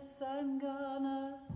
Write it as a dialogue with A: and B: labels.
A: I'm gonna